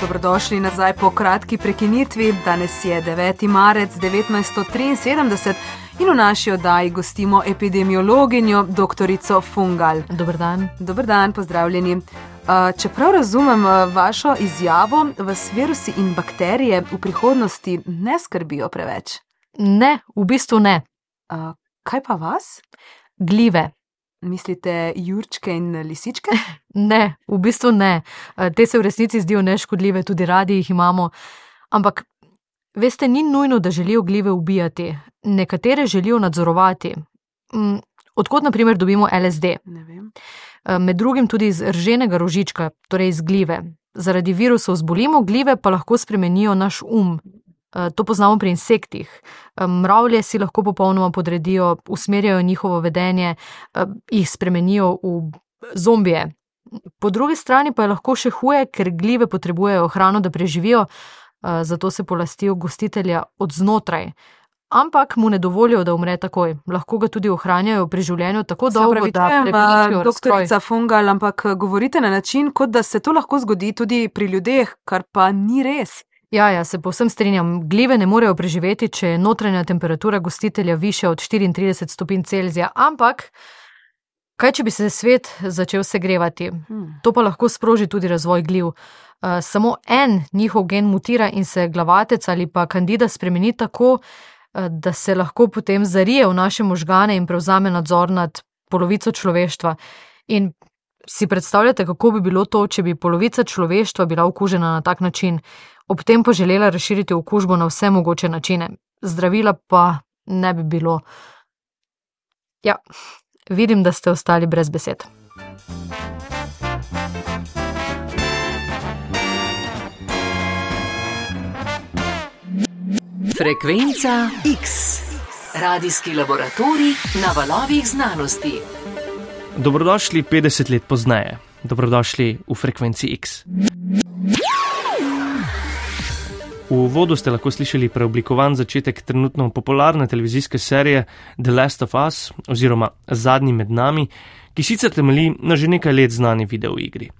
Dobrodošli nazaj po kratki prekinitvi. Danes je 9. marec 1973 in v naši oddaji gostimo epidemiologinjo dr. Fungal. Dobr dan. Dobr dan, pozdravljeni. Čeprav razumem vašo izjavo, vas virusi in bakterije v prihodnosti ne skrbijo preveč. Ne, v bistvu ne. Kaj pa vas? Glive. Mislite, jurčke in lisičke? Ne, v bistvu ne. Te se v resnici zdijo neškodljive, tudi radi jih imamo. Ampak, veste, ni nujno, da želijo glive ubijati. Nekatere želijo nadzorovati. Mm, odkot, na primer, dobimo LSD? Vem. Med drugim tudi iz rženega rožička, torej iz glive. Zaradi virusov zbolimo, glive pa lahko spremenijo naš um. To poznamo pri insektih. Mravlje si lahko popolnoma podredijo, usmerjajo njihovo vedenje, jih spremenijo v zombije. Po drugi strani pa je lahko še huje, ker glive potrebujejo hrano, da preživijo, zato se polastijo gostitelja od znotraj. Ampak mu ne dovolijo, da umre takoj. Lahko ga tudi ohranjajo pri življenju tako dolgo, da preživijo. Doktorica Fungal, ampak govorite na način, kot da se to lahko zgodi tudi pri ljudeh, kar pa ni res. Ja, ja, se povsem strinjam. Glive ne morejo preživeti, če je notranja temperatura gostitelja više od 34 stopinj Celzija. Ampak, kaj če bi se svet začel segrevati? Hmm. To pa lahko sproži tudi razvoj gliv. Uh, samo en njihov gen mutira in se glavatec ali pa kandida spremeni tako, uh, da se lahko potem zarije v naše možgane in prevzame nadzor nad polovico človeštva. In si predstavljate, kako bi bilo to, če bi polovica človeštva bila okužena na tak način? Ob tem pa želela razširiti okužbo na vse mogoče načine, zdravila pa ne bi bilo. Ja, vidim, da ste ostali brez besed. Frekvenca X, radijski laboratorij na valovih znanosti. Dobrodošli 50 let pozneje, dobrodošli v Frekvenci X. V uvodu ste lahko slišali preoblikovan začetek trenutno popularne televizijske serije The Last of Us oziroma Zadnji med nami, ki sicer temelji na že nekaj let znani videoigri.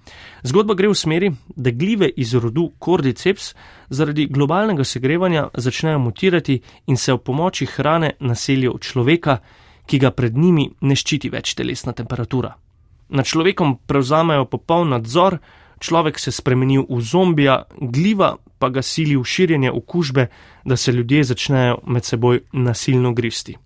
Zgodba gre v smeri, da glive iz rodu Cordyceps zaradi globalnega segrevanja začnejo mutirati in se ob pomoči hrane naselijo v človeka, ki ga pred njimi ne ščiti več telesna temperatura. Nad človekom prevzamejo popoln nadzor, človek se spremeni v zombija, gliva pa ga sili v širjenje okužbe, da se ljudje začnejo med seboj nasilno gristi.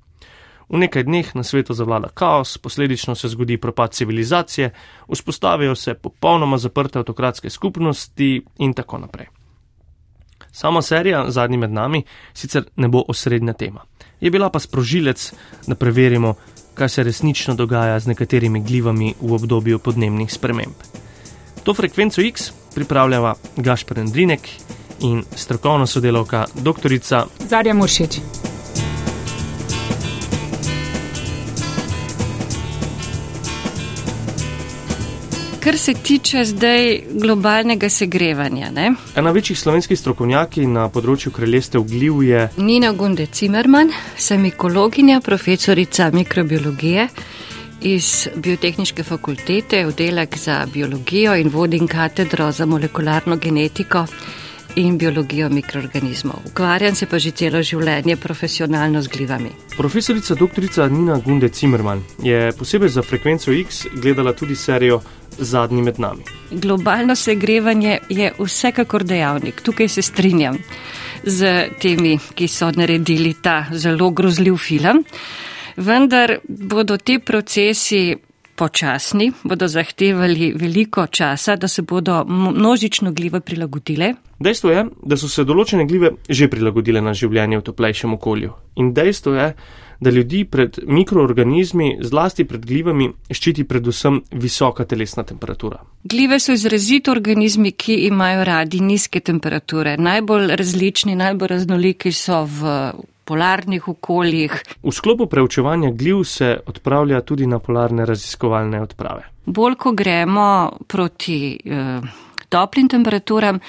V nekaj dneh na svetu zavlada kaos, posledično se zgodi propad civilizacije, vzpostavijo se popolnoma zaprte avtokratske skupnosti in tako naprej. Sama serija Zadnji med nami sicer ne bo osrednja tema. Je bila pa sprožilec, da preverimo, kaj se resnično dogaja z nekaterimi glivami v obdobju podnebnih sprememb. To frekvenco X pripravljava Gašpor Andrinek in strokovna sodelovka dr. Zarja Muršič. Kar se tiče zdaj globalnega segrevanja. Ne? Ena večjih slovenskih strokovnjakov na področju kraljestev gliv je Nina Gunde Cimerman, sem ekologinja, profesorica mikrobiologije iz Biotehnične fakultete, oddelek za biologijo in vodim katedro za molekularno genetiko in biologijo mikroorganizmov. Ukvarjam se pa že celo življenje profesionalno z glivami. Profesorica dr. Nina Gunde Cimerman je posebej za frekvenco X gledala tudi serijo Zadnji med nami. Globalno segrevanje je vsekakor dejavnik, tukaj se strinjam z temi, ki so naredili ta zelo grozljiv film vendar bodo ti procesi počasni, bodo zahtevali veliko časa, da se bodo množično glive prilagodile. Dejstvo je, da so se določene glive že prilagodile na življenje v toplejšem okolju. In dejstvo je, da ljudi pred mikroorganizmi, zlasti pred glivami, ščiti predvsem visoka telesna temperatura. Glive so izrazito organizmi, ki imajo radi nizke temperature. Najbolj različni, najbolj raznoliki so v polarnih okoljih. V sklopu preučevanja gljiv se odpravlja tudi na polarne raziskovalne odprave. Bolj, ko gremo proti eh, toplim temperaturam,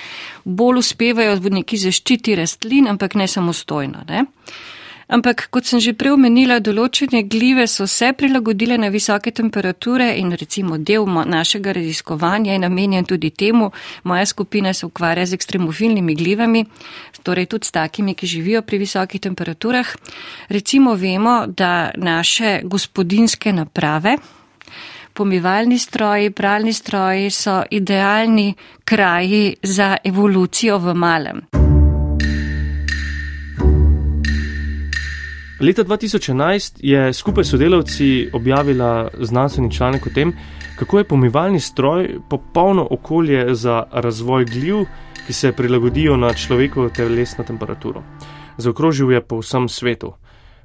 bolj uspevajo neki zaščiti rastlin, ampak ne samostojno. Ne? Ampak, kot sem že prej omenila, določene glive so se prilagodile na visoke temperature in recimo del našega raziskovanja je namenjen tudi temu. Moja skupina se ukvarja z ekstremofilnimi glivami, torej tudi s takimi, ki živijo pri visokih temperaturah. Recimo vemo, da naše gospodinske naprave, pomivalni stroji, pralni stroji so idealni kraji za evolucijo v malem. Leta 2011 je skupaj s sodelavci objavila znanstveni članek o tem, kako je pomivalni stroj popolno okolje za razvoj gljiv, ki se prilagodijo na človekovo telesno temperaturo. Zaokrožil je po vsem svetu.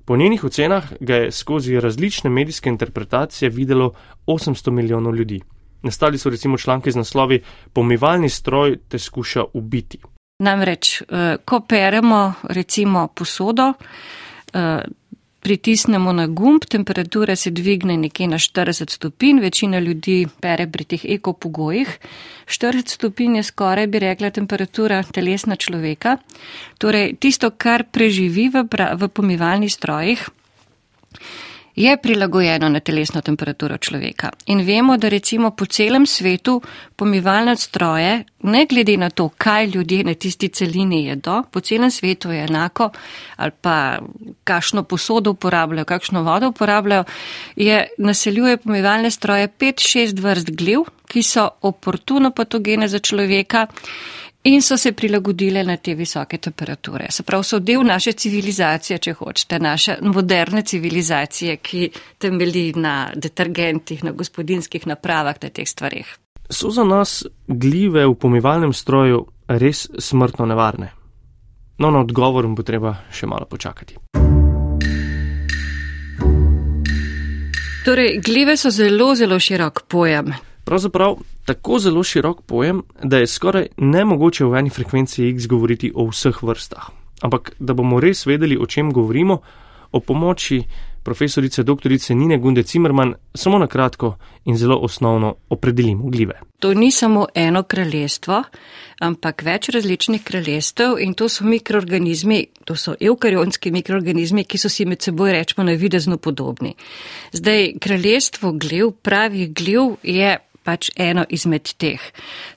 Po njenih ocenah ga je skozi različne medijske interpretacije videlo 800 milijonov ljudi. Nastali so recimo članki z naslovi Pomivalni stroj te skuša ubiti. Namreč, eh, ko peremo recimo posodo, pritisnemo na gumb, temperatura se dvigne nekje na 40 stopinj, večina ljudi pere pri teh ekopogojih. 40 stopinj je skoraj, bi rekla, temperatura telesna človeka. Torej, tisto, kar preživi v, v pomivalnih strojih, je prilagojeno na telesno temperaturo človeka. In vemo, da recimo po celem svetu pomivalne stroje, ne glede na to, kaj ljudje na tisti celini jedo, po celem svetu je enako, ali pa kakšno posodo uporabljajo, kakšno vodo uporabljajo, je naseljuje pomivalne stroje 5-6 vrst gliv, ki so oportuno patogene za človeka in so se prilagodile na te visoke temperature. Se pravi, so del naše civilizacije, če hočete, naše moderne civilizacije, ki temelji na detergentih, na gospodinskih napravah, na teh stvarih. So za nas gljive v pomivalnem stroju res smrtno nevarne? No, na odgovor bo treba še malo počakati. Torej, gljive so zelo, zelo širok pojem. Pravzaprav tako zelo širok pojem, da je skoraj nemogoče v eni frekvenci X govoriti o vseh vrstah. Ampak da bomo res vedeli, o čem govorimo, o pomoči profesorice dr. Nine Gunde Cimerman samo na kratko in zelo osnovno opredelimo gljive. To ni samo eno kraljestvo, ampak več različnih kraljestev in to so mikroorganizmi, to so eukarionski mikroorganizmi, ki so si med seboj rečemo navidezno podobni. Zdaj, kraljestvo gljiv, pravih gljiv je pač eno izmed teh.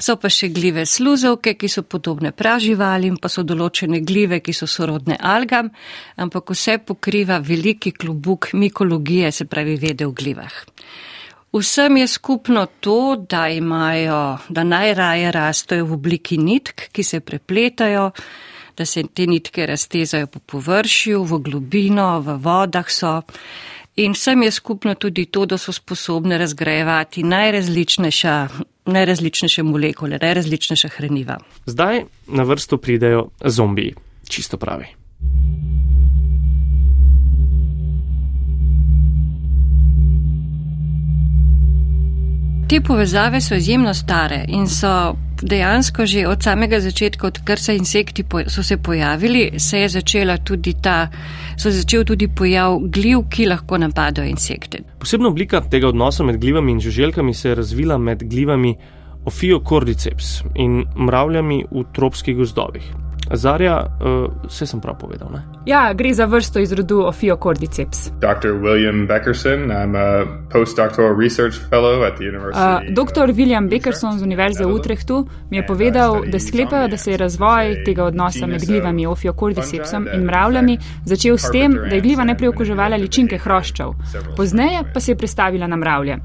So pa še gljive sluzovke, ki so podobne praživalim, pa so določene gljive, ki so sorodne algam, ampak vse pokriva veliki klubuk mikologije, se pravi vede v glivah. Vsem je skupno to, da imajo, da najraje rastejo v obliki nitk, ki se prepletajo, da se te nitke raztezajo po površju, v globino, v vodah so. In vsem je skupno tudi to, da so sposobne razgrajevati najrazličnejša, najrazličnejše molekule, najrazličnejša hraniva. Zdaj na vrsto pridejo zombiji, čisto pravi. Te povezave so izjemno stare in so dejansko že od samega začetka, odkar so insekti so se pojavili, se je začela tudi ta, so začel tudi pojav gliv, ki lahko napadajo insekte. Posebna oblika tega odnosa med glivami in žuželkami se je razvila med glivami Ophiocordyceps in mravljami v tropskih gozdovih. Zarja, uh, vse sem prav povedal. Ne? Ja, gre za vrsto iz rodu Ophiocordyceps. Dr. William Beckerson, I'm a postdoctoral research fellow at the University. Uh, Dr. William Beckerson z Univerze v Utrechtu mi je povedal, da sklepajo, da se je razvoj tega odnosa med glivami Ophiocordycepsom in mravljami začel s tem, da je gliva najprej okuževala ličinke hroščev, pozneje pa se je prestavila na mravlje.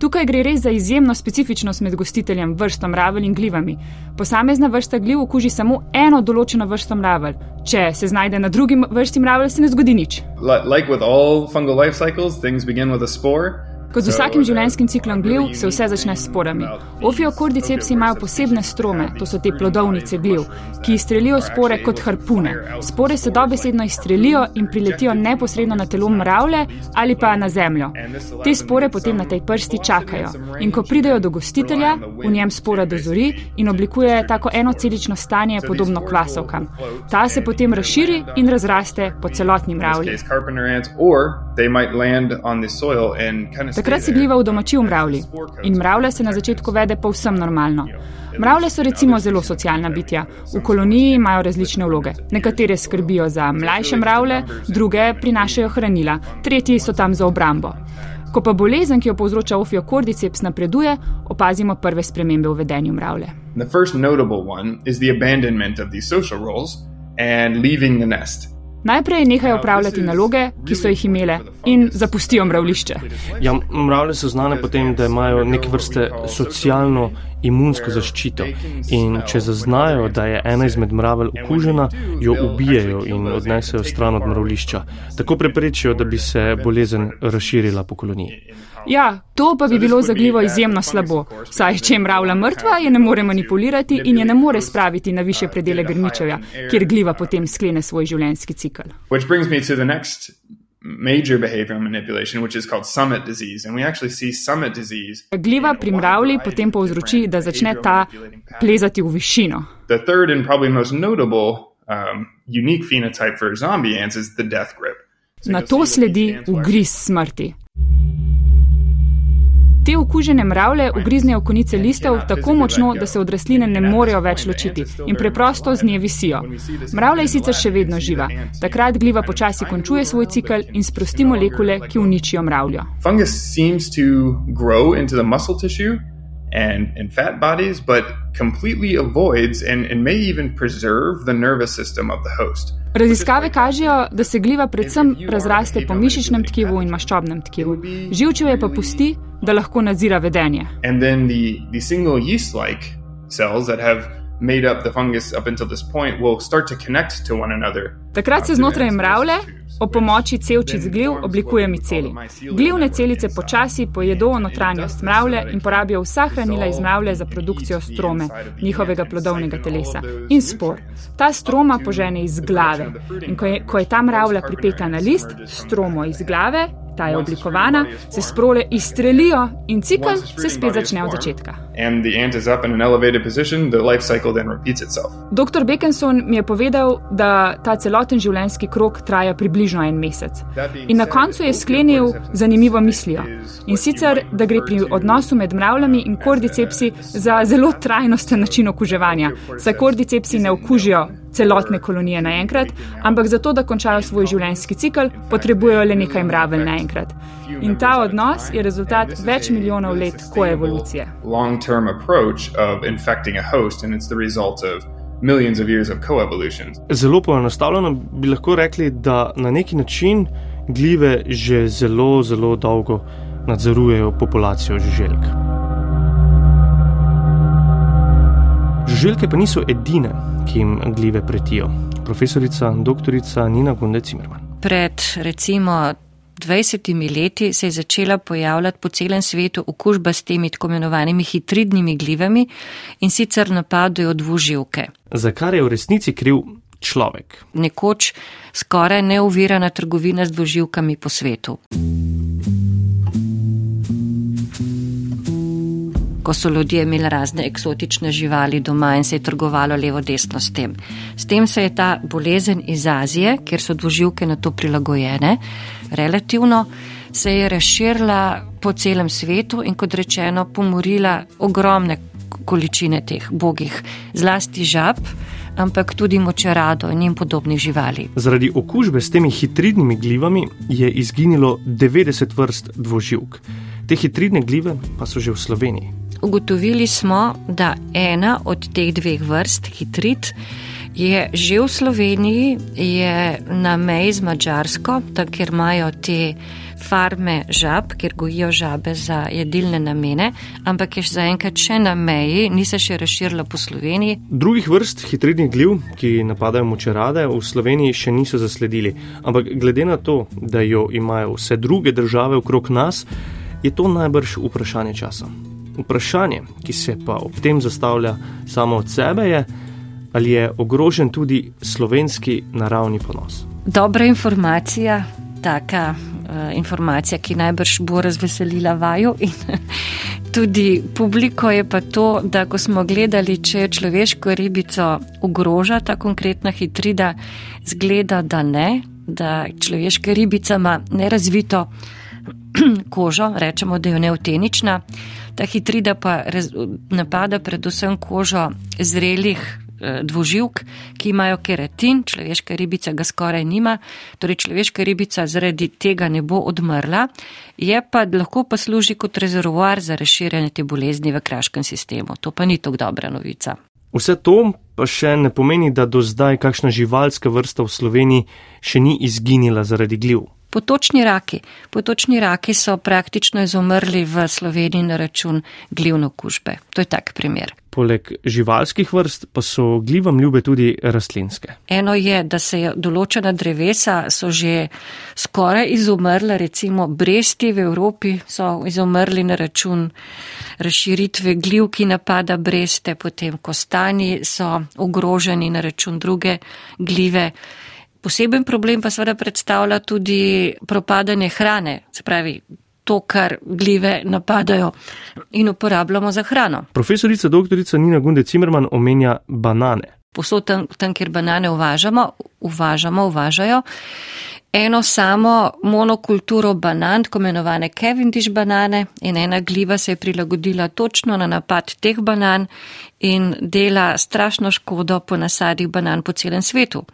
Tukaj gre res za izjemno specifičnost med gostiteljem vrstom mravelj in glivami. Posamezna vrsta gliv okuži samo eno določeno vrsto mravelj. Če se znajde na drugi vrsti mravelj, se ne zgodi nič. Like with all fungal life cycles, things begin with a spore. Kot z vsakim življenjskim ciklom gliv se vse začne s sporami. Ofiokordicepsi imajo posebne strome, to so te plodovnice gliv, ki izstrelijo spore kot harpune. Spore se dobesedno izstrelijo in priletijo neposredno na telo mravlje ali pa na zemljo. Te spore potem na tej prsti čakajo in ko pridejo do gostitelja, v njem spora dozori in oblikuje tako enocelično stanje, podobno kvasovkam. Ta se potem razširi in razraste po celotni mravlji. Takrat se gliva v domači v mravlji in mravlja se na začetku vede povsem normalno. Mravlje so recimo zelo socialna bitja. V koloniji imajo različne vloge. Nekatere skrbijo za mlajše mravlje, druge prinašajo hranila, tretji so tam za obrambo. Ko pa bolezen, ki jo povzroča ofiokordiceps, napreduje, opazimo prve spremembe v vedenju mravlje. The first notable one is the abandonment of these social roles and leaving the nest. Najprej nehajo upravljati naloge, ki so jih imele, in zapustijo mravlišče. Ja, mravlje so znane potem, da imajo neke vrste socialno imunsko zaščito in če zaznajo, da je ena izmed mravelj okužena, jo ubijajo in odnesejo stran od mravlišča. Tako preprečijo, da bi se bolezen razširila po koloniji. Ja, to pa bi bilo za glivo izjemno slabo, saj če je mravlja mrtva, je ne more manipulirati in je ne more spraviti na više predele grmičevja, kjer gliva potem sklene svoj življenjski cikl. Major behavioral manipulation, which is called summit disease. And we actually see summit disease. Gliva pri mravlji potem povzroči, da začne ta plezati v višino. The third and probably most notable um, unique phenotype for zombie ants is the death grip. Na to sledi ugriz smrti. Te okužene mravlje ugriznejo konice listov tako močno, da se od rastline ne morejo več ločiti in preprosto z nje visijo. Mravlja je sicer še vedno živa. Takrat gliva počasi končuje svoj cikl in sprosti molekule, ki uničijo mravljo. Fungus seems to grow into the muscle tissue and in fat bodies, but completely avoids and, and may even preserve the nervous system of the host. Raziskave kažejo, da se gliva predvsem razraste po mišičnem tkivu in maščobnem tkivu. Živčevje pa pusti, da lahko nadzira vedenje. And then the, the single yeast-like cells that have made up the fungus up until this point will start to connect to one another. Takrat se znotraj mravlje o pomoči cevčic gliv oblikuje miceli. Glivne celice počasi pojedo notranjost mravlje in porabijo vsa hranila iz mravlje za produkcijo strome, njihovega plodovnega telesa in spor. Ta stroma požene iz glave in ko je, ko je ta mravlja pripeta na list, stromo iz glave ta je oblikovana, se sprole izstrelijo in cikl se spet začne od začetka. Dr. Beckenson mi je povedal, da ta celoten življenjski krok traja približno en mesec. In na koncu je sklenil zanimivo mislijo. In sicer, da gre pri odnosu med mravljami in kordicepsi za zelo trajnosten način okuževanja, saj kordicepsi ne okužijo celotne kolonije naenkrat, ampak zato, da končajo svoj življenjski cikl, potrebujejo le nekaj mravelj naenkrat. In ta odnos je rezultat več milijonov let koevolucije. Zelo poenostavljeno bi lahko rekli, da na neki način glive že zelo, zelo dolgo nadzorujejo populacijo žuželk. Žuželke pa niso edine, ki jim gljive pretijo. Profesorica dr. Nina Gunde-Cimerman. Pred recimo 20 leti se je začela pojavljati po celem svetu okužba s temi tako imenovanimi hitridnimi glivami in sicer napadajo dvoživke. Za kar je v resnici kriv človek? Nekoč skoraj neuvirana trgovina z dvoživkami po svetu. ko so ljudje imeli razne eksotične živali doma in se je trgovalo levo-desno s tem. S tem se je ta bolezen iz Azije, kjer so dvoživke na to prilagojene, relativno se je razširila po celem svetu in kot rečeno pomorila ogromne količine teh bogih, zlasti žab. Ampak tudi močerado in jim podobnih živali. Zaradi okužbe s temi hitridnimi glivami je izginilo 90 vrst dvoživk. Te hitridne glive pa so že v Sloveniji. Ugotovili smo, da ena od teh dveh vrst, hitrit, je že v Sloveniji, je na meji z Mačarsko, tam kjer imajo te farme žab, kjer gojijo žabe za jedilne namene, ampak je zaenkrat še na meji, ni se še razširila po Sloveniji. Drugih vrst hitridnih gljiv, ki napadajo močerade, v Sloveniji še niso zasledili. Ampak glede na to, da jo imajo vse druge države okrog nas, je to najbrž vprašanje časa. Vprašanje, ki se pa ob tem zastavlja samo od sebe, je, ali je ogrožen tudi slovenski naravni ponos. Dobra informacija, taka uh, informacija, ki najbrž bo razveselila vaju in tudi publiko, je pa to, da ko smo gledali, če človeško ribico ogroža ta konkretna hitrida, zgleda, da ne, da človeška ribica ima nerazvito kožo, rečemo, da je neutenična. Ta hitrida pa napada predvsem kožo zrelih dvoživk, ki imajo keratin, človeška ribica ga skoraj nima, torej človeška ribica zaradi tega ne bo odmrla, je pa lahko pa služi kot rezervoar za razširjanje te bolezni v kraškem sistemu. To pa ni tako dobra novica. Vse to pa še ne pomeni, da do zdaj kakšna živalska vrsta v Sloveniji še ni izginila zaradi gljiv. Potočni raki. Potočni raki so praktično izumrli v Sloveniji na račun glivno kužbe. To je tak primer. Poleg živalskih vrst pa so glivam ljube tudi rastlinske. Eno je, da se je določena drevesa so že skoraj izumrla, recimo bresti v Evropi so izumrli na račun razširitve gljiv, ki napada breste, potem kostani so ogroženi na račun druge gljive. Poseben problem pa seveda predstavlja tudi propadanje hrane, se pravi to, kar gljive napadajo in uporabljamo za hrano. Profesorica dr. Nina Gunde Cimerman omenja banane. Posod tam, tam, kjer banane uvažamo, uvažamo, uvažajo. Eno samo monokulturo banan, tako imenovane Cavendish banane, in ena gljiva se je prilagodila točno na napad teh banan in dela strašno škodo po nasadih banan po celem svetu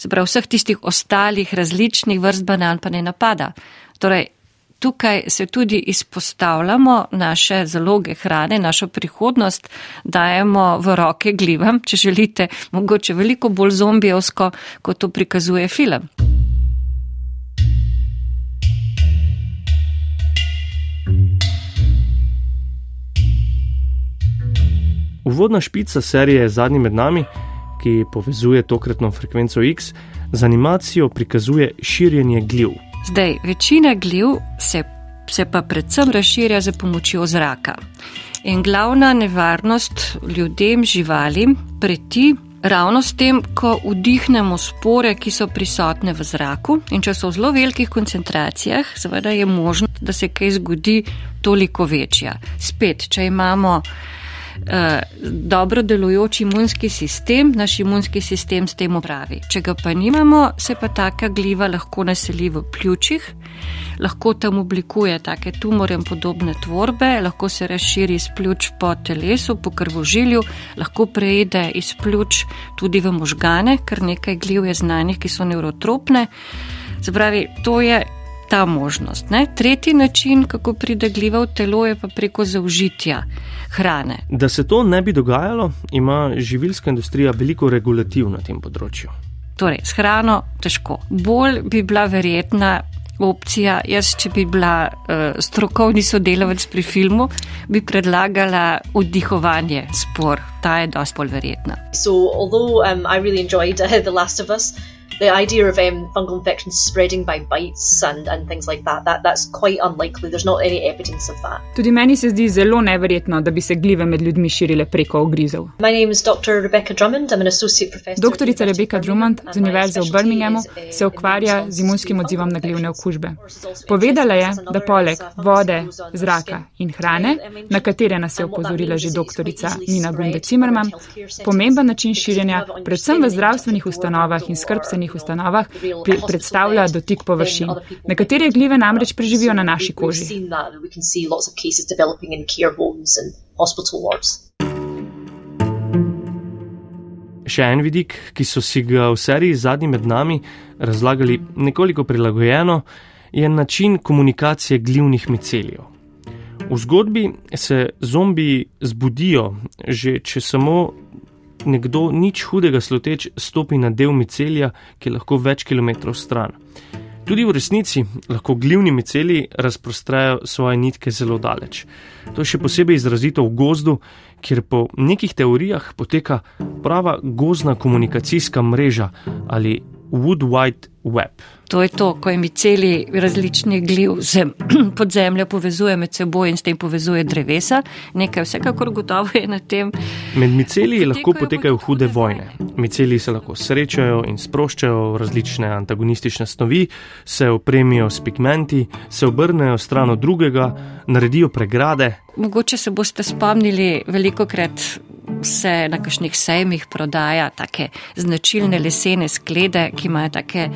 se pravi vseh tistih ostalih različnih vrst banan pa ne napada. Torej, tukaj se tudi izpostavljamo naše zaloge hrane, našo prihodnost dajemo v roke glivam, če želite, mogoče veliko bolj zombijevsko, kot to prikazuje film. Uvodna špica serije Zadnji med nami ki povezuje tokratno frekvenco X, z animacijo prikazuje širjenje gljiv. Zdaj, večina gljiv se, se pa predvsem razširja z pomočjo zraka. In glavna nevarnost ljudem, živalim, preti ravno s tem, ko vdihnemo spore, ki so prisotne v zraku. In če so v zelo velikih koncentracijah, seveda je možnost, da se kaj zgodi toliko večja. Spet, če imamo dobro delujoč imunski sistem, naš imunski sistem s tem upravi. Če ga pa nimamo, se pa taka gliva lahko naseli v pljučih, lahko tam oblikuje take tumorjem podobne tvorbe, lahko se razširi iz pljuč po telesu, po krvožilju, lahko preide iz pljuč tudi v možgane, ker nekaj gliv je znanih, ki so neurotropne. Zapravi, to je ta možnost. Ne? Tretji način, kako pride gliva v telo, je pa preko zaužitja hrane. Da se to ne bi dogajalo, ima živilska industrija veliko regulativ na tem področju. Torej, s hrano težko. Bolj bi bila verjetna opcija, jaz, če bi bila uh, strokovni sodelavec pri filmu, bi predlagala vdihovanje spor. Ta je dosti bolj verjetna. So, although, um, the idea of um, fungal infections spreading by bites and, and things like that, that, that's quite unlikely. There's not any evidence of that. Tudi meni se zdi zelo neverjetno, da bi se gljive med ljudmi širile preko ogrizov. My name is Dr. Rebecca Drummond. I'm an associate professor. Doktorica Rebecca Drummond z Univerze v Birminghamu se ukvarja z imunskim odzivom na glivne okužbe. Povedala je, da poleg vode, zraka in hrane, na katere nas je opozorila že doktorica Nina Gunde Zimmerman, pomemben način širjenja, predvsem v zdravstvenih ustanovah in skrbstvenih zdravstvenih ustanovah predstavlja dotik površin. Nekatere gljive namreč preživijo na naši koži. Še en vidik, ki so si ga v seriji zadnji med nami razlagali nekoliko prilagojeno, je način komunikacije glivnih micelijev. V zgodbi se zombiji zbudijo, že če samo nekdo nič hudega sluteč stopi na del micelija, ki je lahko več kilometrov stran. Tudi v resnici lahko glivni miceli razprostrajajo svoje nitke zelo daleč. To je še posebej izrazito v gozdu, kjer po nekih teorijah poteka prava gozdna komunikacijska mreža ali Wood Wide Web. To je to, ko mi celi različni gliv se pod zemljo povezuje med seboj in s tem povezuje drevesa. Nekaj vsekakor gotovo je na tem. Med miceli lahko potekajo hude vojne. Miceli se lahko srečajo in sproščajo različne antagonistične snovi, se opremijo s pigmenti, se obrnejo stran od drugega, naredijo pregrade. Mogoče se boste spomnili veliko krat se na kakšnih sejmih prodaja take značilne lesene sklede, ki imajo take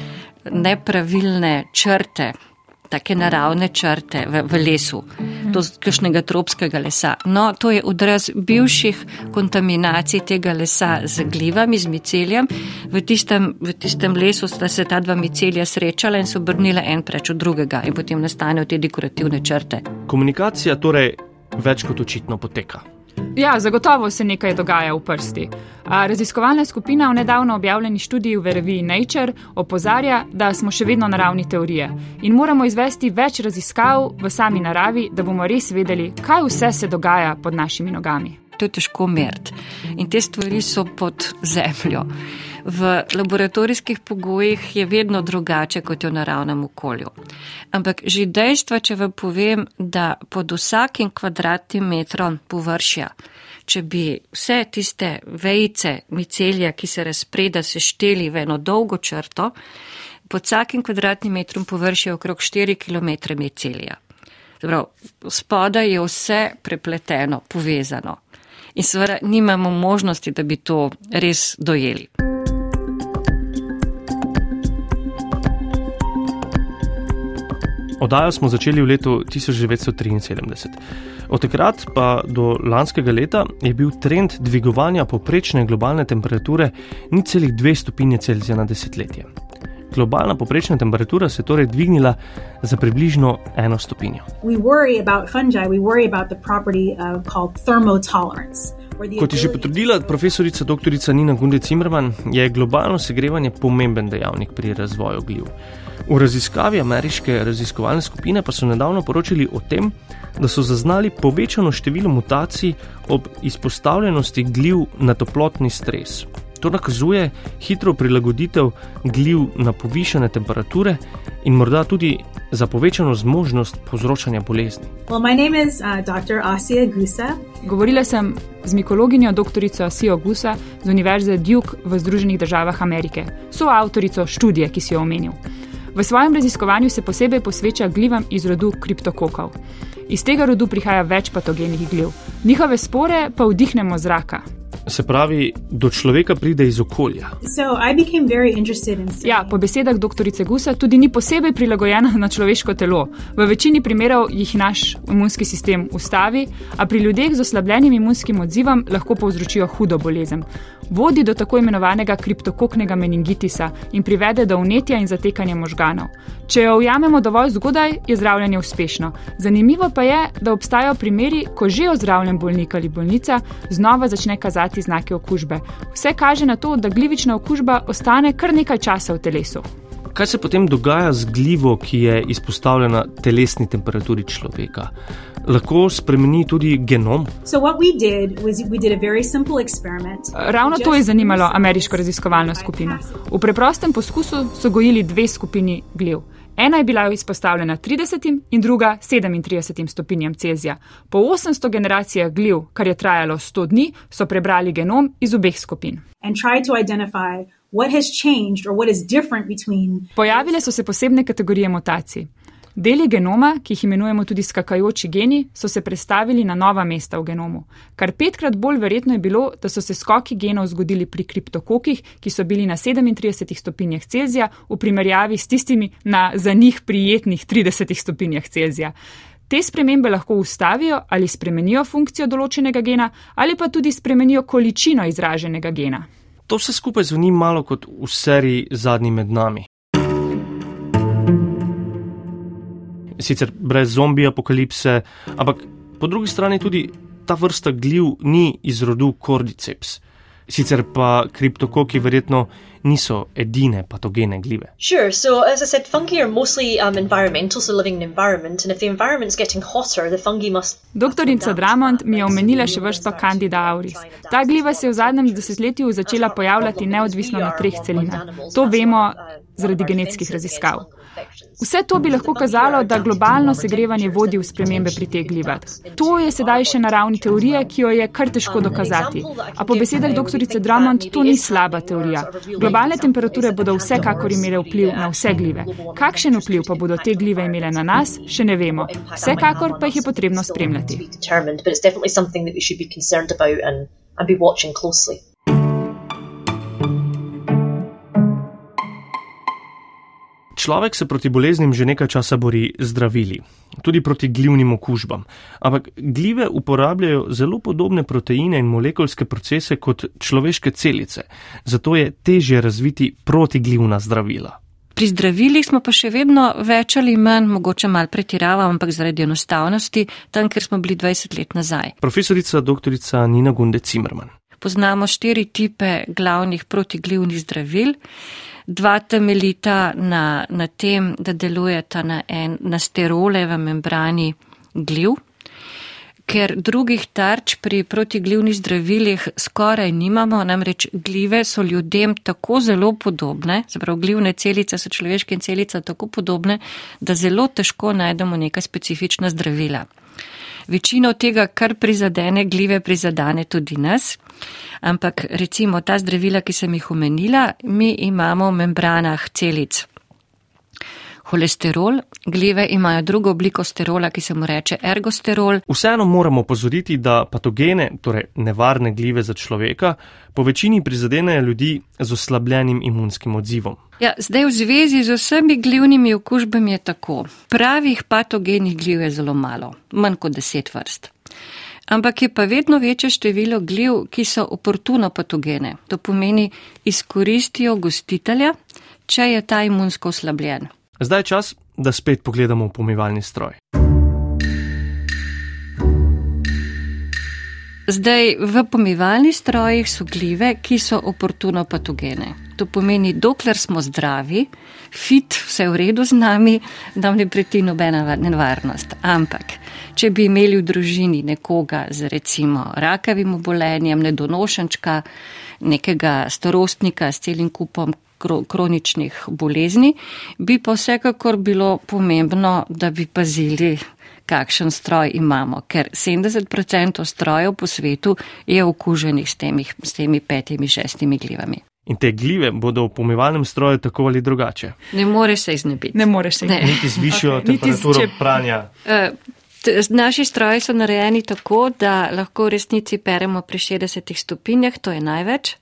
nepravilne črte. take naravne črte v, v lesu, z kakšnega tropskega lesa. No, to je odraz bivših kontaminacij tega lesa z glivami, z miceljem. V tistem, v tistem lesu sta se ta dva micelja srečala in se obrnila en preč od drugega in potem nastanejo te dekorativne črte. Komunikacija torej več kot očitno poteka. Ja, zagotovo se nekaj dogaja v prsti. A raziskovalna skupina v nedavno objavljeni študiji v reviji Nature opozarja, da smo še vedno na ravni teorije in moramo izvesti več raziskav v sami naravi, da bomo res vedeli, kaj vse se dogaja pod našimi nogami. To je težko meriti in te stvari so pod zemljo. V laboratorijskih pogojih je vedno drugače kot je v naravnem okolju. Ampak že dejstvo, če vam povem, da pod vsakim kvadratnim metrom površja, če bi vse tiste vejce micelja, ki se razpreda, sešteli v eno dolgo črto, pod vsakim kvadratnim metrom površja okrog 4 km micelja. Spodaj je vse prepleteno, povezano. In seveda nimamo možnosti, da bi to res dojeli. Oddajo smo začeli v letu 1973. Od takrat pa do lanskega leta je bil trend dvigovanja poprečne globalne temperature ni celih dve stopinje Celzija na desetletje. Globalna poprečna temperatura se je torej dvignila za približno eno stopinjo. Kot je že potrdila profesorica dr. Nina Gunde Zimmerman, je globalno segrevanje pomemben dejavnik pri razvoju gljiv. V raziskavi ameriške raziskovalne skupine pa so nedavno poročali o tem, da so zaznali povečano število mutacij ob izpostavljenosti gljiv na toplotni stres. To nakazuje hitro prilagoditev gljiv na povišene temperature in morda tudi za povečano zmožnost povzročanja bolezni. Well, is, uh, Govorila sem z mikologinjo dr. Asijo Gusa z Univerze Duke v Združenih državah Amerike, soavtorico študije, ki si jo omenil. V svojem raziskovanju se posebej posveča glivam iz rodu kriptokokov. Iz tega rodu prihaja več patogenih gliv, njihove spore pa vdihnemo zraka. Se pravi, do človeka pride iz okolja. Ja, po besedah dr. Gusa tudi ni posebej prilagojena na človeško telo. V večini primerov jih naš imunski sistem ustavi, a pri ljudeh z oslabljenim imunskim odzivom lahko povzročijo hudo bolezen vodi do tako imenovanega kriptokoknega meningitisa in privede do unetja in zatekanja možganov. Če jo ujamemo dovolj zgodaj, je zdravljenje uspešno. Zanimivo pa je, da obstajajo primeri, ko že ozdravljen bolnik ali bolnica znova začne kazati znake okužbe. Vse kaže na to, da glivična okužba ostane kar nekaj časa v telesu. Kaj se potem dogaja z glivo, ki je izpostavljena telesni temperaturi človeka? lahko spremeni tudi genom. Ravno to je zanimalo ameriško raziskovalno skupino. V preprostem poskusu so gojili dve skupini gliv. Ena je bila izpostavljena 30 in druga 37 stopinjam Celzija. Po 800 generacijah gliv, kar je trajalo 100 dni, so prebrali genom iz obeh skupin. Pojavile so se posebne kategorije mutacij. Deli genoma, ki jih imenujemo tudi skakajoči geni, so se prestavili na nova mesta v genomu. Kar petkrat bolj verjetno je bilo, da so se skoki genov zgodili pri kriptokokih, ki so bili na 37 stopinjah Celzija, v primerjavi s tistimi na za njih prijetnih 30 stopinjah Celzija. Te spremembe lahko ustavijo ali spremenijo funkcijo določenega gena, ali pa tudi spremenijo količino izraženega gena. To vse skupaj zveni malo kot v seriji Zadnji med nami. Sicer brez zombi apokalipse, ampak po drugi strani tudi ta vrsta gljiv ni iz rodu kordiceps. Sicer pa kriptokoki verjetno niso edine patogene gljive. Sure, so as I said, fungi are mostly um, environmental, so living in an environment, and if the environment is getting hotter, the fungi must. Doktorica Dramond mi je omenila še vrsto Candida auris. Ta gljiva se je v zadnjem desetletju začela pojavljati neodvisno na treh celinah. To vemo zaradi genetskih raziskav. Vse to bi lahko kazalo, da globalno segrevanje vodi v spremembe pri teh glivah. To je sedaj še na ravni teorije, ki jo je kar težko dokazati. A po besedah dr. Drummond to ni slaba teorija. Globalne temperature bodo vsekakor imele vpliv na vse glive. Kakšen vpliv pa bodo te glive imele na nas, še ne vemo. Vsekakor pa jih je potrebno spremljati. And be watching closely. Človek se proti boleznim že nekaj časa bori zdravili, tudi proti glivnim okužbam. Ampak glive uporabljajo zelo podobne proteine in molekulske procese kot človeške celice, zato je težje razviti protiglivna zdravila. Pri zdravilih smo pa še vedno več ali manj, mogoče mal pretiravamo, ampak zaradi enostavnosti, tam, ker smo bili 20 let nazaj. Profesorica dr. Nina Gunde Cimerman. Poznamo štiri tipe glavnih protiglivnih zdravil. Dva temeljita na, na tem, da delujeta na, en, na sterole v membrani gliv, ker drugih tarč pri protiglivnih zdravilih skoraj nimamo, namreč glive so ljudem tako zelo podobne, zaprav glivne celice so človeške celice tako podobne, da zelo težko najdemo neka specifična zdravila. Večino tega, kar prizadene glive, prizadene tudi nas. Ampak recimo ta zdravila, ki sem jih omenila, mi imamo v membranah celic holesterol, glive imajo drugo obliko sterola, ki se mu reče ergosterol. Vseeno moramo pozoriti, da patogene, torej nevarne glive za človeka, po večini prizadenejo ljudi z oslabljenim imunskim odzivom. Ja, zdaj v zvezi z vsemi glivnimi okužbami je tako. Pravih patogenih gliv je zelo malo, manj kot deset vrst. Ampak je pa vedno večje število gliv, ki so oportuno patogene. To pomeni, izkoristijo gostitelja, če je ta imunsko oslabljen. Zdaj je čas, da spet pogledamo v pomivalni stroj. Zdaj, v pomivalnih strojih so glive, ki so oportuno patogene. To pomeni, dokler smo zdravi, fit, vse v redu z nami, nam ne preti nobena nevarnost. Ampak, če bi imeli v družini nekoga z recimo rakavim obolenjem, nedonošenčka, nekega starostnika s celim kupom kroničnih bolezni, bi pa vsekakor bilo pomembno, da bi pazili, kakšen stroj imamo, ker 70% strojev po svetu je okuženih s temi, s temi petimi, šestimi glivami. In te gljive bodo v pomivalnem stroju tako ali drugače. Ne moreš se iznebiti. Ne moreš se iznebiti. Niti z višjo okay. temperaturo če... pranja. Uh, Naši stroji so narejeni tako, da lahko v resnici peremo pri 60 stopinjah, to je največ.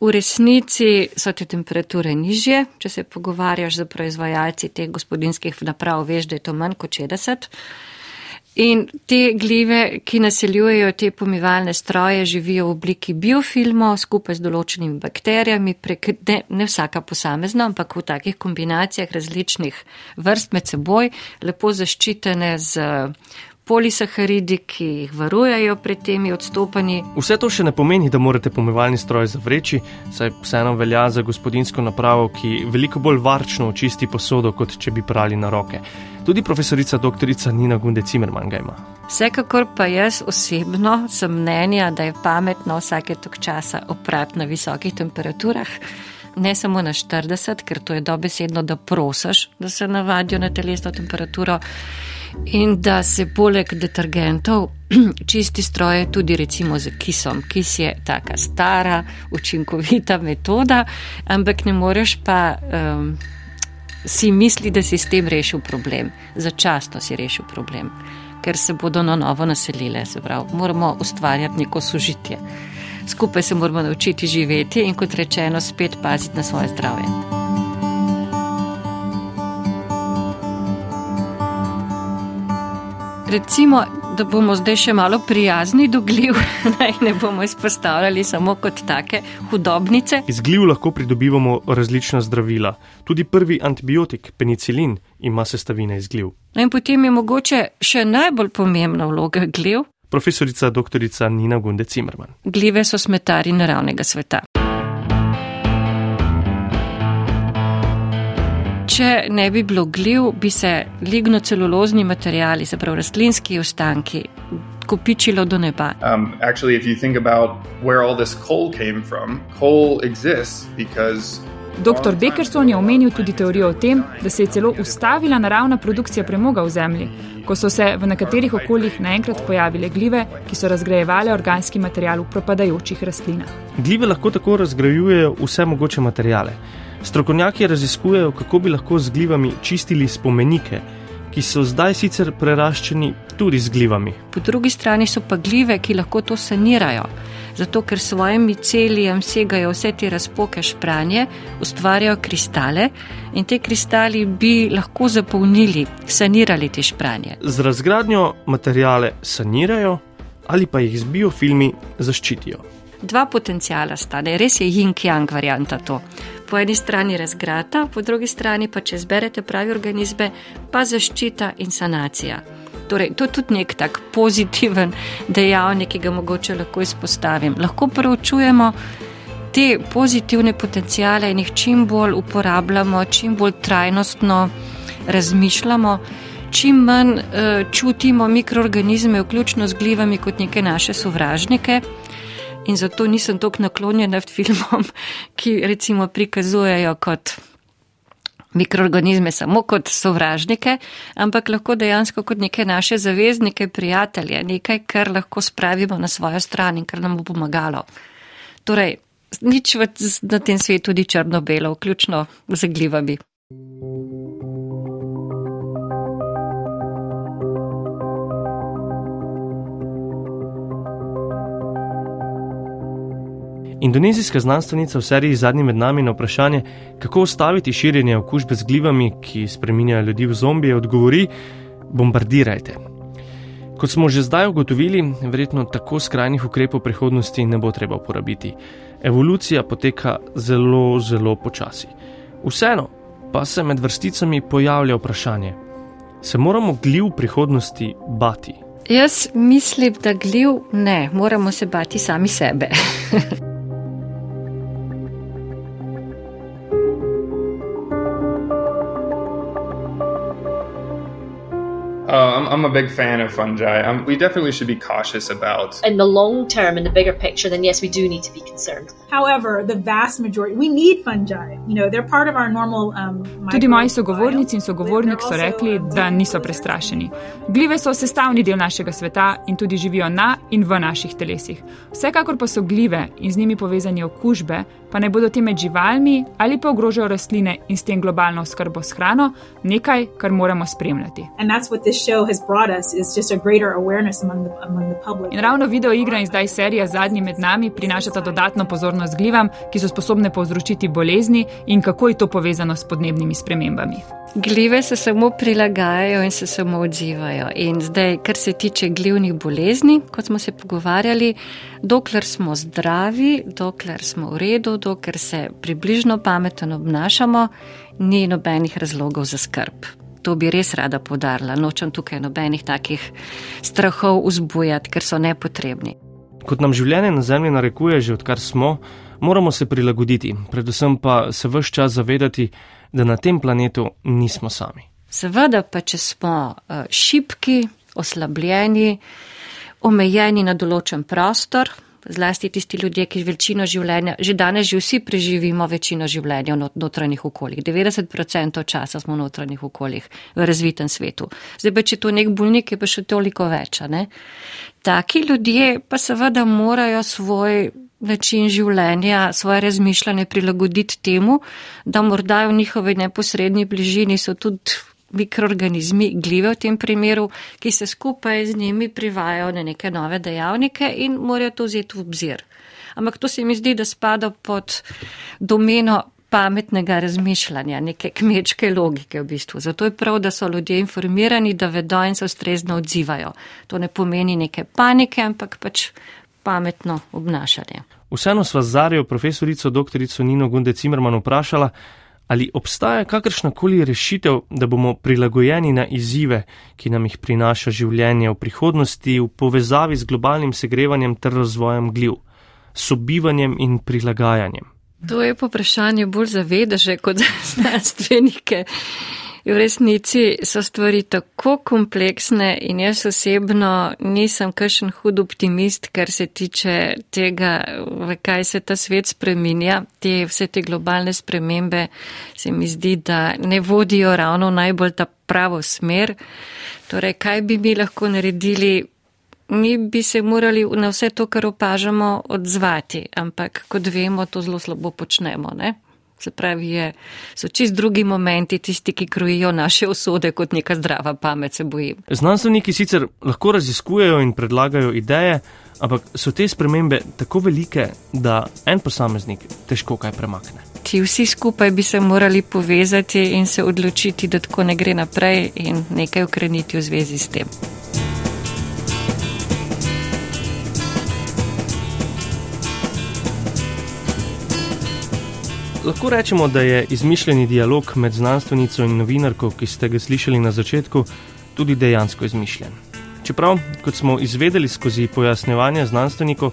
V resnici so te temperature nižje, če se pogovarjaš z proizvajalci teh gospodinskih naprav, veš, da je to manj kot 60. In te glive, ki naseljujejo te pomivalne stroje, živijo v obliki biofilmov skupaj z določenimi bakterijami, prek, ne, ne vsaka posamezna, ampak v takih kombinacijah različnih vrst med seboj, lepo zaščitene z polisaharidi, ki jih varujejo pred temi odstopanji. Vse to še ne pomeni, da morate pomivalni stroj zavreči, saj vseeno velja za gospodinsko napravo, ki veliko bolj varčno očisti posodo, kot če bi prali na roke. Tudi profesorica dr. Nina Gunde Cimerman ga ima. Vsekakor pa jaz osebno sem mnenja, da je pametno vsake tok časa oprati na visokih temperaturah. Ne samo na 40, ker to je dobesedno, da prosiš, da se navadijo na telesno temperaturo in da se poleg detergentov čisti stroje tudi recimo z kisom. Kis je taka stara, učinkovita metoda, ampak ne moreš pa um, si misli, da si s tem rešil problem. Začasno si rešil problem, ker se bodo na novo naselile. Pravi, moramo ustvarjati neko sožitje. Skupaj se moramo naučiti živeti in kot rečeno, spet paziti na svoje zdravje. Recimo, da bomo zdaj še malo prijazni do gljiv, naj ne bomo izpostavljali samo kot take hudobnice. Iz gljiv lahko pridobivamo različna zdravila. Tudi prvi antibiotik, penicilin, ima sestavine iz gljiv. No in potem je mogoče še najbolj pomembna vloga gljiv. Profesorica dr. Nina Gunde Cimerman. Gljive so smetari naravnega sveta. Če ne bi bilo gliv, bi se lignocelulozni materijali, se pravi rastlinski ostanki, kopičilo do neba. Um, actually, if you think about where all this coal came from, coal exists because. Dr. Beckerson je omenil tudi teorijo o tem, da se je celo ustavila naravna produkcija premoga v zemlji, ko so se v nekaterih okoljih naenkrat pojavile glive, ki so razgrajevale organski material v propadajočih rastlinah. Glive lahko tako razgrajujejo vse mogoče materijale. Strokovnjaki raziskujejo, kako bi lahko z glivami čistili spomenike, ki so zdaj sicer preraščeni tudi z glivami. Po drugi strani so pa glive, ki lahko to sanirajo. Zato, ker svojim celijem segajo vse te razpoke špranje, ustvarjajo kristale in te kristali bi lahko zapolnili, sanirali te špranje. Z razgradnjo materijale sanirajo ali pa jih z biofilmi zaščitijo. Dva potencijala sta, je res je yin-yang varianta to. Po eni strani razgrata, po drugi strani pa, če zberete pravi organizme, pa zaščita in sanacija. Torej, to je tudi nek tak pozitiven dejavnik, ki ga mogoče lahko izpostavim. Lahko preučujemo te pozitivne potencijale in jih čim bolj uporabljamo, čim bolj trajnostno razmišljamo, čim manj uh, čutimo mikroorganizme, vključno z glivami, kot neke naše sovražnike. In zato nisem tako naklonjena filmom, ki recimo prikazujejo kot mikroorganizme samo kot sovražnike, ampak lahko dejansko kot neke naše zaveznike, prijatelje, nekaj, kar lahko spravimo na svojo stran in kar nam bo pomagalo. Torej, nič na tem svetu ni črno-belo, vključno z glivami. Indonezijska znanstvenica v seriji Zadnji med nami na vprašanje, kako ustaviti širjenje okužbe z glivami, ki spreminjajo ljudi v zombije, odgovori: bombardirajte. Kot smo že zdaj ugotovili, verjetno tako skrajnih ukrepov prihodnosti ne bo treba uporabiti. Evolucija poteka zelo, zelo počasi. Vseeno pa se med vrsticami pojavlja vprašanje: se moramo gljiv v prihodnosti bati? Jaz mislim, da gljiv ne, moramo se bati sami sebe. Uh, I'm, I'm a big fan of fungi. Um, we definitely should be cautious about. In the long term, in the bigger picture, then yes, we do need to be concerned. However, the vast majority, we need fungi. You know, they're part of our normal. Um, Tudi moji sogovornici in sogovornik so rekli, da niso prestrašeni. Glive so sestavni del našega sveta in tudi živijo na in v naših telesih. Vsekakor pa so glive in z njimi povezani okužbe, pa ne bodo te med živalmi ali pa ogrožajo rastline in s tem globalno oskrbo s hrano, nekaj, kar moramo spremljati. In ravno video igra in zdaj serija Zadnji med nami prinašata dodatno pozornost glivam, ki so sposobne povzročiti bolezni in kako je to povezano s podnebnimi spremembami. Glive se samo prilagajajo in se samo odzivajo. In zdaj, kar se tiče glivnih bolezni, kot smo se pogovarjali, dokler smo zdravi, dokler smo v redu, dokler se približno pametno obnašamo, ni nobenih razlogov za skrb. To bi res rada podarila. Nočem tukaj nobenih takih strahov vzbujati, ker so nepotrebni. Kot nam življenje na Zemlji narekuje, že odkar smo, moramo se prilagoditi, predvsem pa se vse čas zavedati, da na tem planetu nismo sami. Seveda pa, če smo uh, šipki, oslabljeni, omejeni na določen prostor, zlasti tisti ljudje, ki večino življenja, že danes že vsi preživimo večino življenja v notranjih okoljih. 90% časa smo v notranjih okoljih v razvitem svetu. Zdaj pa, če to nek bolnik, je pa še toliko več. Ne? Taki ljudje pa seveda morajo svoj način življenja, svoje razmišljanje prilagoditi temu, da morda v njihovi neposrednji bližini so tudi mikroorganizmi, glive v tem primeru, ki se skupaj z njimi privajajo na neke nove dejavnike in morajo to vzeti v obzir. Ampak to se mi zdi, da spada pod domeno pametnega razmišljanja, neke kmečke logike v bistvu. Zato je prav, da so ljudje informirani, da vedo in se ustrezno odzivajo. To ne pomeni neke panike, ampak pač pametno obnašanje. Vseeno sva Zarijo, profesorico dr. Nino Gunde Cimerman vprašala, ali obstaja kakršna koli rešitev, da bomo prilagojeni na izzive, ki nam jih prinaša življenje v prihodnosti v povezavi z globalnim segrevanjem ter razvojem gljiv, sobivanjem in prilagajanjem. To je poprašanje bolj zavedaže kot za znanstvenike. V resnici so stvari tako kompleksne in jaz osebno nisem kakšen hud optimist, kar se tiče tega, v kaj se ta svet spreminja. Te, vse te globalne spremembe se mi zdi, da ne vodijo ravno najbolj ta pravo smer. Torej, kaj bi mi lahko naredili? Mi bi se morali na vse to, kar opažamo, odzvati, ampak kot vemo, to zelo slabo počnemo. Ne? Se pravi, je, so čist drugi momenti tisti, ki krojijo naše usode kot neka zdrava pamet, se bojim. Znanstveniki sicer lahko raziskujejo in predlagajo ideje, ampak so te spremembe tako velike, da en posameznik težko kaj premakne. Ti vsi skupaj bi se morali povezati in se odločiti, da tako ne gre naprej in nekaj ukreniti v zvezi s tem. Lahko rečemo, da je izmišljeni dialog med znanstvenico in novinarko, ki ste ga slišali na začetku, tudi dejansko izmišljen. Čeprav, kot smo izvedeli skozi pojasnjevanje znanstvenikov,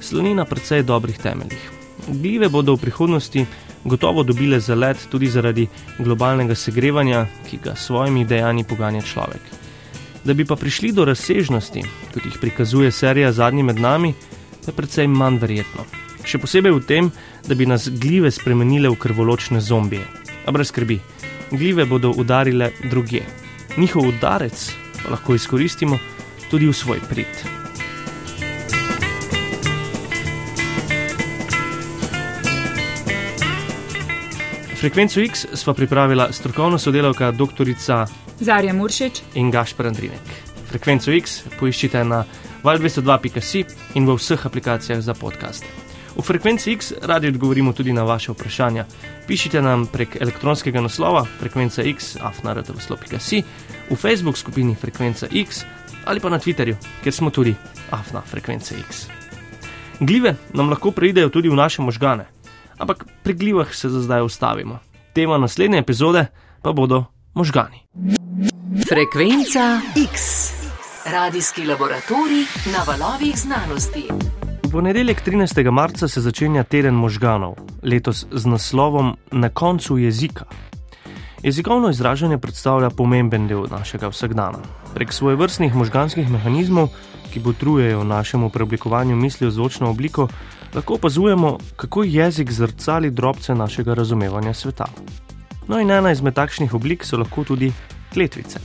sloni na precej dobrih temeljih. Gljive bodo v prihodnosti gotovo dobile zalet tudi zaradi globalnega segrevanja, ki ga s svojimi dejanji poganja človek. Da bi pa prišli do razsežnosti, kot jih prikazuje serija Zadnji med nami, je precej manj verjetno. Še posebej v tem, da bi nas gljive spremenile v krvoločne zombije. A brez skrbi, gljive bodo udarile druge. Njihov udarec pa lahko izkoristimo tudi v svoj prid. Frekvenco X sva pripravila strokovna sodelavka dr. Zarja Muršič in Gašpar Andrinek. Frekvenco X poiščite na val202.si in v vseh aplikacijah za podkaste. V frekvenci X radi odgovorimo tudi na vaše vprašanja. Pišite nam prek elektronskega naslova frekvenca X, afnaratavslo.si, v Facebook skupini Frekvenca X ali pa na Twitterju, kjer smo tudi afna frekvence X. Glive nam lahko preidejo tudi v naše možgane, ampak pri glivah se za zdaj ustavimo. Tema naslednje epizode pa bodo možgani. Frekvenca X, radijski laboratorij na valovih znanosti ponedeljek 13. marca se začenja teden možganov, letos z naslovom Na koncu jezika. Jezikovno izražanje predstavlja pomemben del našega vsakdana. Prek svoje vrstnih možganskih mehanizmov, ki potrujejo našemu preoblikovanju misli v zvočno obliko, lahko opazujemo, kako jezik zrcali drobce našega razumevanja sveta. No in ena izmed takšnih oblik so lahko tudi kletvice.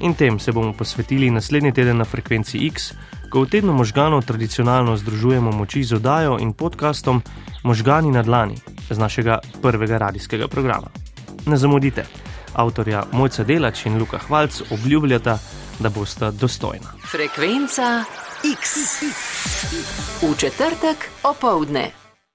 In tem se bomo posvetili naslednji teden na frekvenci X, ko v tednu možganov tradicionalno združujemo moči z oddajo in podkastom Možgani na dlani z našega prvega radijskega programa. Ne zamudite, avtorja Mojca Delač in Luka Hvalc obljubljata, da boste dostojna. Frekvenca X. V četrtek opovdne.